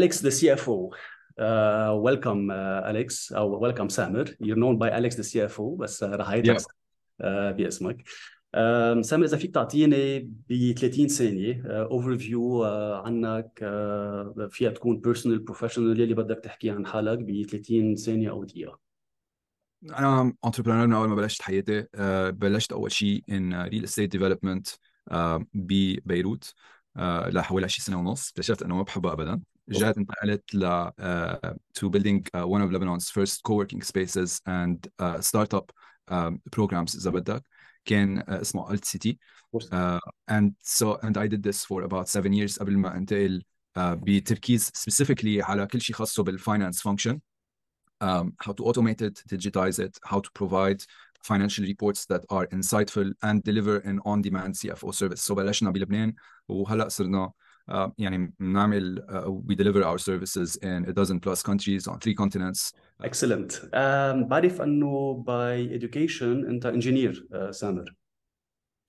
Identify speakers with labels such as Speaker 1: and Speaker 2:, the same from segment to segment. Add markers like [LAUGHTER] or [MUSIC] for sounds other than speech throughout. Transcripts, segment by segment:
Speaker 1: Alex, the CFO. Uh, welcome, uh, Alex. أو welcome, Samer. You're known by Alex, the CFO, بس uh, رح
Speaker 2: Yeah.
Speaker 1: uh, باسمك. Um, سامر إذا فيك تعطيني ب 30 ثانية اوفر فيو عنك uh, فيها تكون بيرسونال بروفيشنال يلي بدك تحكي عن حالك ب 30 ثانية أو دقيقة.
Speaker 2: أنا انتربرنور من أول ما بلشت حياتي آه، بلشت أول شيء ان ريل استيت ديفلوبمنت ببيروت لحوالي 20 سنة ونص اكتشفت أنه ما بحبها ابدا رجعت انتقلت ل آه، to building uh, one of Lebanon's first co-working spaces and uh, startup um, programs اذا بدك كان uh, اسمه Alt City uh, and so and I did this for about seven years قبل ما انتقل uh, بتركيز specifically على كل شيء خاصه بالفاينانس function um, how to automate it, digitize it, how to provide financial reports that are insightful and deliver an on-demand CFO service. So بلشنا بلبنان وهلا صرنا uh, يعني بنعمل we deliver our services in a dozen plus countries on three continents.
Speaker 1: اكسلنت. Um, بعرف أنه باي education أنت انجينير سامر.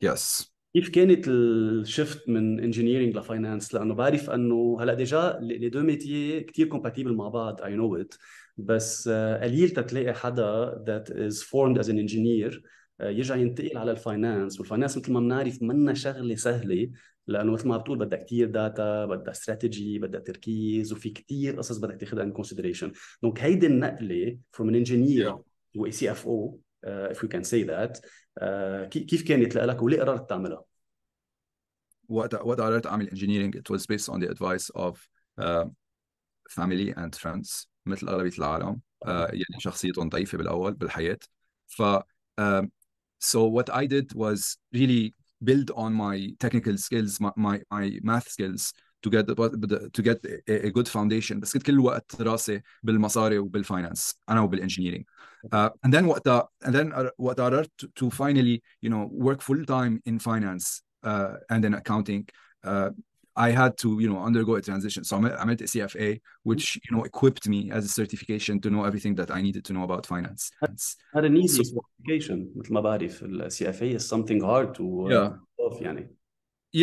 Speaker 2: Yes.
Speaker 1: كيف كانت الشفت من انجينيرينج لفاينانس لأنه بعرف أنه هلأ ديجا لي دو ميتيي كثير كومباتيبل مع بعض اي نو ات بس آه، قليل تتلاقي حدا ذات از فورمد از ان انجينير يرجع ينتقل على الفاينانس والفاينانس مثل ما بنعرف منا شغلة سهلة لأنه مثل ما بتقول بدها كثير داتا بدها استراتيجي بدها تركيز وفي كثير قصص بدك تاخذها ان كونسيدريشن دونك هيدي النقلة فروم ان انجينير. تو اي سي اف أو can say that آه، كي- كيف كانت لك وليه قررت تعملها؟
Speaker 2: وقت وقت قررت أعمل engineering it was based on the advice of uh, family and friends مثل أغلبية العالم uh, يلي شخصيتهم ضعيفة بالأول بالحياة ف um, so what I did was really build on my technical skills my my, my math skills to get the, to get a, a good foundation بس كنت كل الوقت راسي بالمصاري وبالفاينانس انا وبالانجينيرينج uh, and then وقتها and then وقت قررت to, to finally you know work full time in finance uh, and in accounting uh, I had to you know undergo a transition so عملت عملت a CFA which you know equipped me as a certification to know everything that I needed to know about finance
Speaker 1: هذا an easy
Speaker 2: So-
Speaker 1: certification مثل ما بعرف ال CFA is something hard to uh,
Speaker 2: Yeah.
Speaker 1: pull off يعني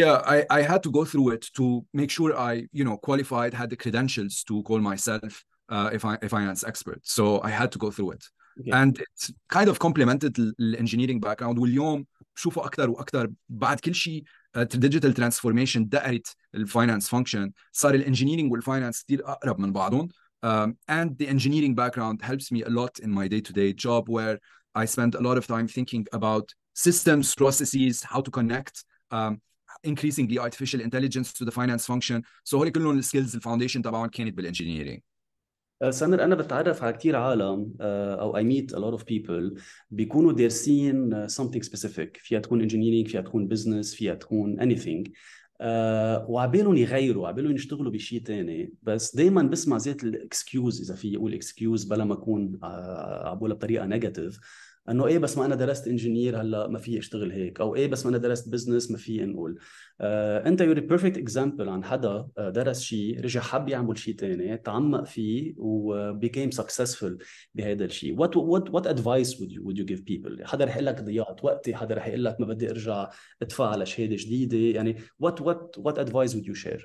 Speaker 2: Yeah, I, I had to go through it to make sure I, you know, qualified, had the credentials to call myself uh, a, fi- a finance expert. So I had to go through it.
Speaker 1: Okay.
Speaker 2: And it kind of complemented ال- الانجينيرينج باك جراوند واليوم بشوفه اكثر واكثر بعد كل شيء ديجيتال ترانسفورميشن دقرت الفاينانس فانكشن صار الانجينيرينج والفاينانس كثير اقرب من بعضهم um, and the engineering background helps me a lot in my day-to-day job where I spend a lot of time thinking about systems, processes, how to connect um, increasingly artificial intelligence to the finance function. So هول كلهم السكيلز الفاونديشن تبعهم كانت بالانجينيرينج.
Speaker 1: آه، سامر أنا بتعرف على كثير عالم آه، أو I meet a lot of people. بيكونوا دارسين آه، something specific. فيها تكون engineering فيها تكون business فيها تكون anything. آه، وعبالهم يغيروا عبالهم يشتغلوا بشيء تاني. بس دائما بسمع زيت الاكسكيوز إذا في أقول اكسكيوز بلا ما أكون عم بقولها بطريقة نيجاتيف انه إيه بس ما أنا درست انجينير هلا ما في اشتغل هيك أو إيه بس ما أنا درست بزنس ما في نقول آه، انت يوري بيرفكت اكزامبل عن حدا آه، درس شيء رجع حب يعمل شيء ثاني تعمق فيه و became successful بهذا الشيء what what what advice would you would you give people حدا رح يقول لك ضيعت وقتي حدا رح يقول لك ما بدي ارجع ادفع على شهاده جديدة. يعني what what what advice would you share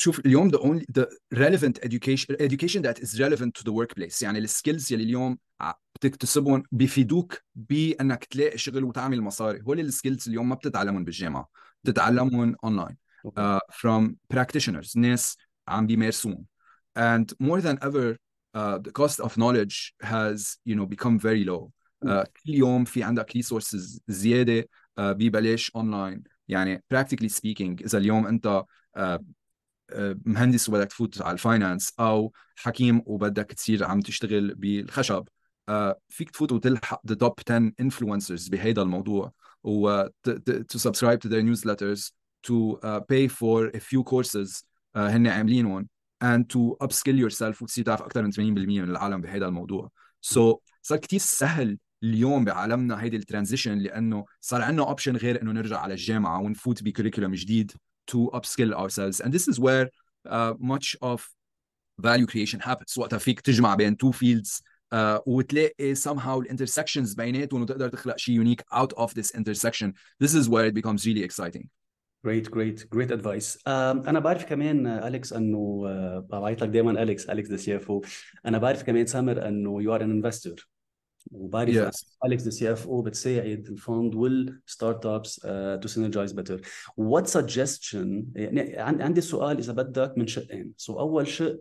Speaker 2: شوف اليوم the only the relevant education education that is relevant to the workplace. يعني السكيلز يلي اليوم بتكتسبهم بيفيدوك بأنك تلاقي شغل وتعمل مصاري. هول السكيلز اليوم ما بتتعلمهم بالجامعة بتتعلمهم اونلاين
Speaker 1: Okay.
Speaker 2: uh, from practitioners ناس عم بيمارسوهم. And more than ever uh, the cost of knowledge has you know become very low. uh, كل يوم في عندك resources زيادة uh, ببلاش اونلاين يعني practically speaking إذا اليوم أنت uh, مهندس وبدك تفوت على الفاينانس أو حكيم وبدك تصير عم تشتغل بالخشب فيك تفوت وتلحق the top 10 influencers بهيدا الموضوع و to, to, to subscribe to their newsletters to uh, pay for a few courses uh, هن عاملينهم and to upskill yourself وتصير تعرف اكثر من 80% من العالم بهذا الموضوع so صار كثير سهل اليوم بعالمنا هيدي الترانزيشن لانه صار عندنا اوبشن غير انه نرجع على الجامعه ونفوت بكوريكولم جديد to upskill ourselves and this is where uh, much of value creation happens وقتها فيك تجمع بين two fields uh, وتلاقي somehow intersections بيناتهم وتقدر تخلق شيء unique out of this intersection. This is where it becomes really exciting.
Speaker 1: جريت جريت جريت ادفايس أنا بعرف كمان أليكس إنه بعيط لك دائما أليكس أليكس ذا سي اف أو أنا بعرف كمان سامر إنه يو ار ان انفستور وبعرف
Speaker 2: Yes.
Speaker 1: أليكس ذا سي اف أو بتساعد الفند والستارت ابس تو سينرجايز بيتر وات سجستشن يعني عن- عندي سؤال إذا بدك من شقين. سو so أول شق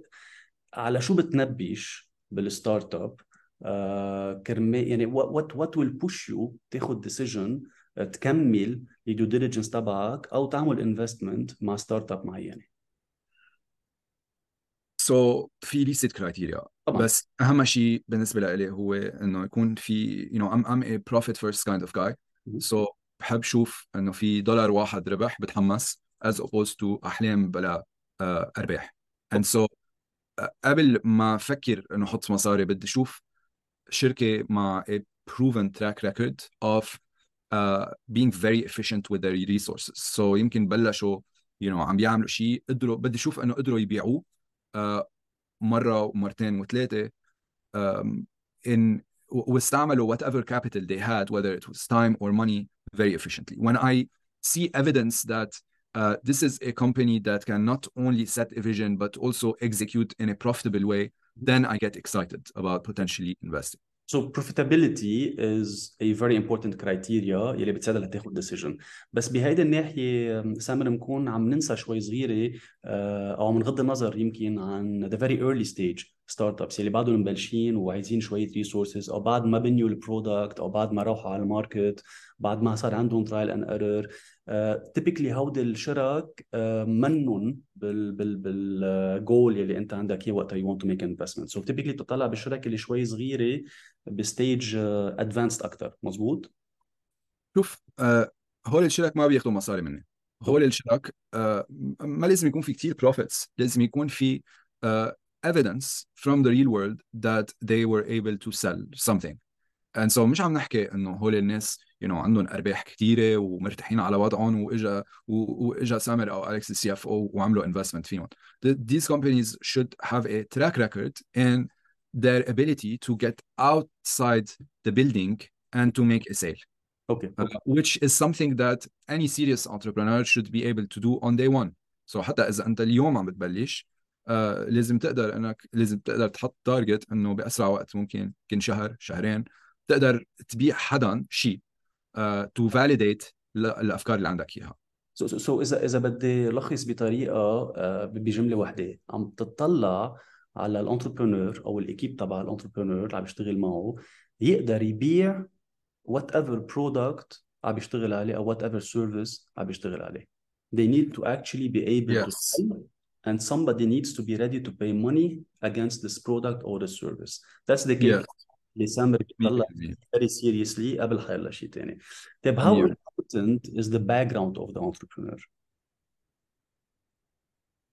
Speaker 1: على شو بتنبش بالستارت اب آه كرمال يعني وات وات ويل بوش يو تاخذ ديسيجن تكمل الديو ديليجنس تبعك أو تعمل انفستمنت مع ستارت اب معينة.
Speaker 2: سو في ليست كرايتيريا
Speaker 1: طبعا.
Speaker 2: بس أهم شيء بالنسبة لي هو إنه يكون في know I'm I'm a profit first kind of guy.
Speaker 1: مهم.
Speaker 2: so بحب شوف إنه في دولار واحد ربح بتحمس as opposed to أحلام بلا آه، أرباح. And so آه، قبل ما أفكر انه أحط مصاري بدي أشوف شركه مع a proven track record of uh, being very efficient with their resources so يمكن بلشوا you know عم بيعملوا شيء قدروا بدي أشوف انه قدروا يبيعوه uh, مره ومرتين وثلاثه um, in واستعملوا whatever capital they had whether it was time or money very efficiently when I see evidence that uh, this is a company that can not only set a vision but also execute in a profitable way then I get excited about potentially investing
Speaker 1: So profitability is a very important criteria يلي بتساعدها لتاخذ decision بس بهيدي الناحية سامر بنكون عم ننسى شوي صغيرة آه، أو عم نغض النظر يمكن عن the very early stage startups يلي بعدهم مبلشين وعايزين شوية resources أو بعد ما بنيوا البرودكت أو بعد ما راحوا على الماركت بعد ما صار عندهم trial and error Typically هودي الشرك منن بال بال بالجول يلي أنت عندك اياه وقتها you want to make an investment. So typically بتطلع بالشركة اللي شوي صغيرة بستيج ادفانسد أكثر مزبوط
Speaker 2: شوف آه هول الشرك ما بياخذوا مصاري مني. هول الشرك آه ما لازم يكون في كتير profits لازم يكون في آه evidence from the real world that they were able to sell something. And so مش عم نحكي انه هول الناس you know عندهم ارباح كثيره ومرتاحين على وضعهم واجا واجا سامر أو اليكس السي اف أو وعملوا investment فيهم Th- these companies should have a track record in their ability to get outside the building and to make a sale
Speaker 1: أوكي
Speaker 2: uh, which is something that any serious entrepreneur should be able to do on day one. So حتى إذا أنت اليوم عم بتبلش uh, لازم تقدر إنك لازم تقدر تحط تارجت إنه بأسرع وقت ممكن يمكن شهر شهرين تقدر تبيع حدا شيء uh, to validate ال- الأفكار اللي عندك إياها.
Speaker 1: سو so, so, so إذا إذا بدي لخص بطريقة آه، بجملة واحدة عم تطلع على الانتربرونور أو الاكيب تبع الانتربرونور اللي عم يشتغل معه يقدر يبيع وات ايفر برودكت عم يشتغل عليه أو وات ايفر سيرفيس عم يشتغل عليه they need to actually be able to
Speaker 2: Yes.
Speaker 1: sell and somebody needs to be ready to pay money against this product or this service that's the case
Speaker 2: Yes.
Speaker 1: اللي سامر بيطلع
Speaker 2: 100%.
Speaker 1: very seriously قبل حيلا شيء ثاني طيب how
Speaker 2: Yeah.
Speaker 1: important is the background of the entrepreneur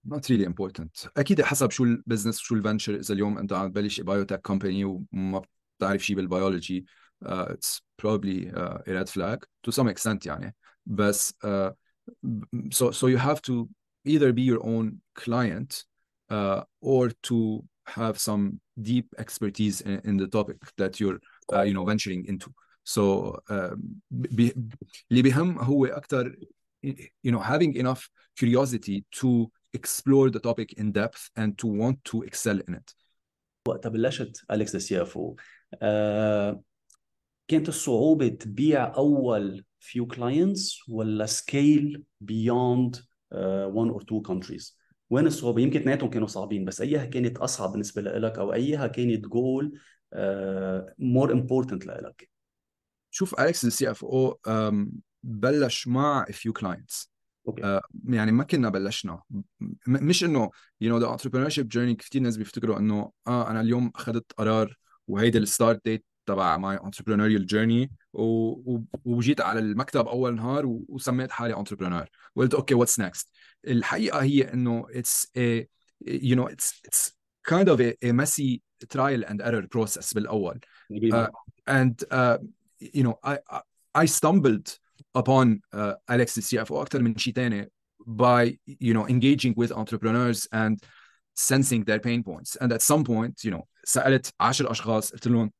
Speaker 2: not really important اكيد حسب شو البزنس شو الفنشر اذا اليوم انت عم تبلش بايوتك كومباني وما بتعرف شيء بالبيولوجي uh, it's probably uh, a red flag to some extent يعني بس uh, so so you have to either be your own client uh, or to have some deep expertise in, in the topic that you're uh, you know venturing into so uh, بي- اللي بيهم هو اكثر you know having enough curiosity to explore the topic in depth and to want to excel in it.
Speaker 1: وقتها بلشت اليكس السي اف او كانت الصعوبة تبيع أول few clients ولا scale beyond uh, one or two countries وين الصعوبة؟ يمكن اثنيناتهم كانوا صعبين بس أيها كانت أصعب بالنسبة لك أو أيها كانت جول more important لك
Speaker 2: شوف أليكس السي اف أو بلش مع few clients.
Speaker 1: أوكي.
Speaker 2: آه، يعني ما كنا بلشنا. مش إنه you know the entrepreneurship journey كثير ناس بيفتكروا إنه آه أنا اليوم أخذت قرار وهيدي الستارت ديت تبع journey و... و... وجيت على المكتب اول نهار. وسميت حالي entrepreneur وقلت أوكي what's next الحقيقة هي انه a you know it's it's kind of a, messy trial and error process بالاول uh,
Speaker 1: معك.
Speaker 2: and uh, you know I stumbled upon uh, Alex the CFO أكتر من شيء تاني by you know engaging with entrepreneurs and sensing their pain points and at some point you know سألت 10 أشخاص قلت لهم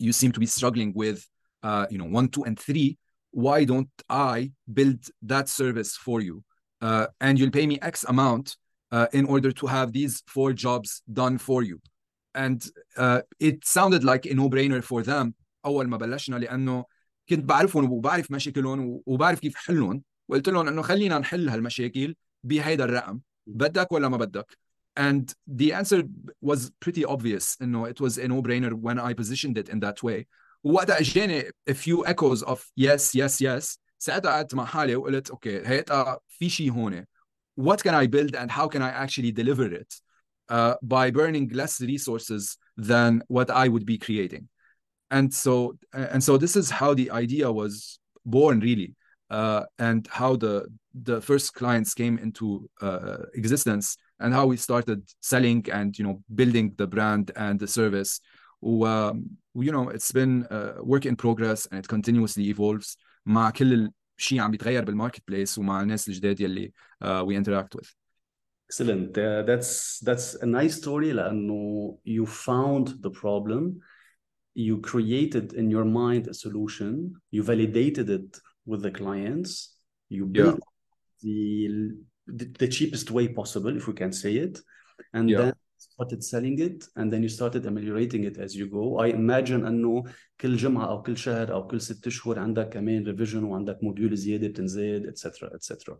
Speaker 2: you seem to be struggling with uh, you know one two and three why don't I build that service for you uh, and you'll pay me X amount uh, in order to have these four jobs done for you. And uh, it sounded like a no-brainer for them أول ما بلشنا لأنه كنت بعرفهم وبعرف مشاكلهم وبعرف كيف حلهم وقلت لهم إنه خلينا نحل هالمشاكل بهيدا الرقم بدك ولا ما بدك and the answer was pretty obvious إنه it was a no-brainer when I positioned it in that way ووقتها اجاني a few echoes of yes yes yes ساعتها قعدت مع حالي وقلت اوكي هيدا في شيء هون what can I build and how can I actually deliver it uh, by burning less resources than what I would be creating and so and so this is how the idea was born really uh, and how the the first clients came into uh, existence and how we started selling and you know building the brand and the service و, you know it's been a work in progress and it continuously evolves مع كل شيء عم بيتغير بالماركت بليس ومع الناس الجداد يلي uh, we interact with
Speaker 1: Excellent. Uh, that's that's a nice story لأنه you found the problem, you created in your mind a solution, you validated it with the clients, you built the, the the cheapest way possible, if we can say it, and
Speaker 2: Yeah.
Speaker 1: then started selling it, and then you started ameliorating it as you go. I imagine انه كل جمعة او كل شهر او كل ست اشهر عندك كمان ريفيجن وعندك موديول زيادة بتنزاد etc etc.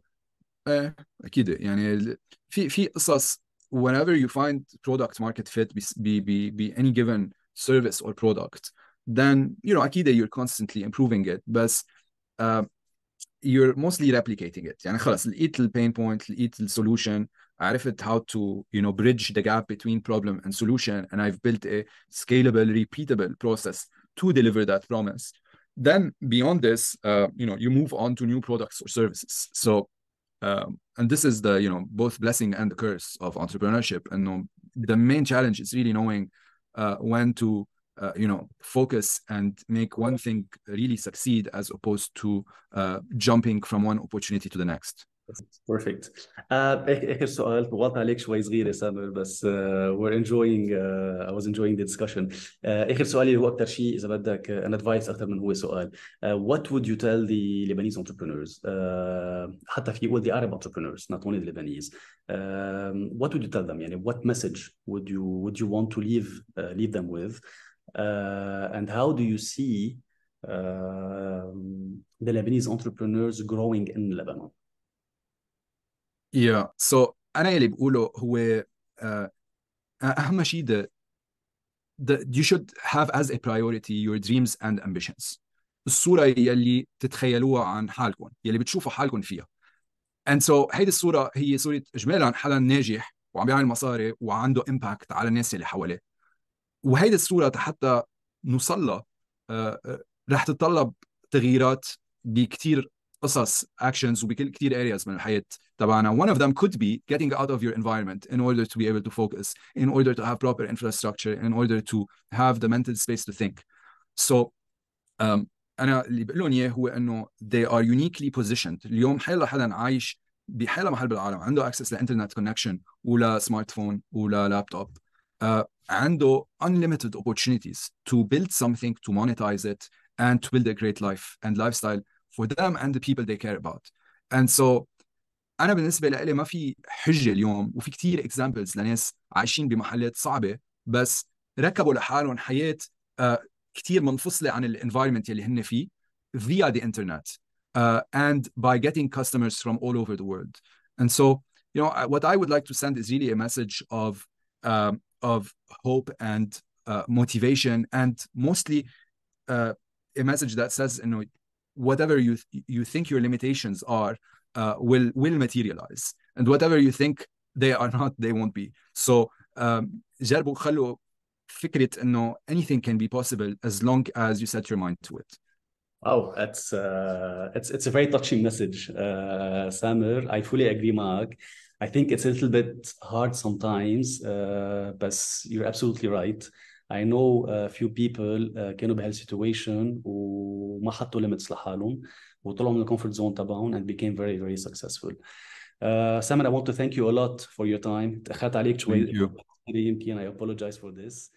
Speaker 2: ايه اكيد يعني ال- في في قصص whenever you find product market fit بس- ب ب ب any given service or product then you know اكيد you're constantly improving it بس uh, you're mostly replicating it يعني خلص لقيت ال pain point لقيت ال solution عرفت how to you know bridge the gap between problem and solution and I've built a scalable repeatable process to deliver that promise then beyond this uh, you know you move on to new products or services so um, and this is the you know both blessing and the curse of entrepreneurship and um, the main challenge is really knowing uh, when to uh, you know focus and make one thing really succeed as opposed to uh, jumping from one opportunity to the next
Speaker 1: بيرفكت اخر سؤال طولت عليك شوي صغير يا سامر بس uh, we're enjoying uh, I was enjoying the discussion uh, اخر سؤالي هو اكثر شيء اذا بدك uh, an advice اكثر من هو سؤال uh, what would you tell the Lebanese entrepreneurs uh, حتى في يقول the Arab entrepreneurs not only the Lebanese um, what would you tell them يعني what message would you would you want to leave uh, leave them with uh, And how do you see um, the Lebanese entrepreneurs growing in Lebanon?
Speaker 2: Yeah. So أنا اللي بقوله هو uh, أهم شيء the you should have as a priority your dreams and ambitions. الصورة يلي تتخيلوها عن حالكم يلي بتشوفوا حالكم فيها. And so هيدي الصورة هي صورة إجمالا حدا ناجح وعم بيعمل مصاري وعنده امباكت على الناس اللي حواليه. وهيدي الصورة حتى نوصل لها uh, uh, رح تتطلب تغييرات بكتير قصص actions وبكل كتير areas من الحياة تبعنا one of them could be getting out of your environment in order to be able to focus in order to have proper infrastructure in order to have the mental space to think so um, أنا اللي بقول لهم اياه هو انه they are uniquely positioned اليوم حيلا حدا عايش بحيلا محل بالعالم عنده اكسس لانترنت كونكشن ولا سمارت فون ولا لابتوب uh, عنده unlimited opportunities to build something to monetize it and to build a great life and lifestyle for them and the people they care about and so انا بالنسبه لي ما في حجه اليوم وفي كتير examples لناس عايشين بمحلات صعبه بس ركبوا لحالهم حياه uh, كتير منفصله عن الانفايرمنت يلي هن فيه via the internet uh, and by getting customers from all over the world and so you know what i would like to send is really a message of um, of hope and uh, motivation and mostly uh, a message that says you know whatever you you think your limitations are uh, will will materialize and whatever you think they are [LAUGHS] not they won't be so um, جربوا خلوا فكرة انه anything can be possible as long as you set your mind to it
Speaker 1: Wow, that's uh, it's it's a very touching message, uh, Samir. I fully agree, Mark. I think it's a little bit hard sometimes, uh, but you're absolutely right. I know a few people uh, كانوا بهال situation وما حطوا limits لحالهم وطلعوا من الكومفورت زون تبعهم and became very very successful. Uh, Samir, I want to thank you a lot for your time. تأخرت عليك شوي.
Speaker 2: Thank you.
Speaker 1: يمكن I apologize for this.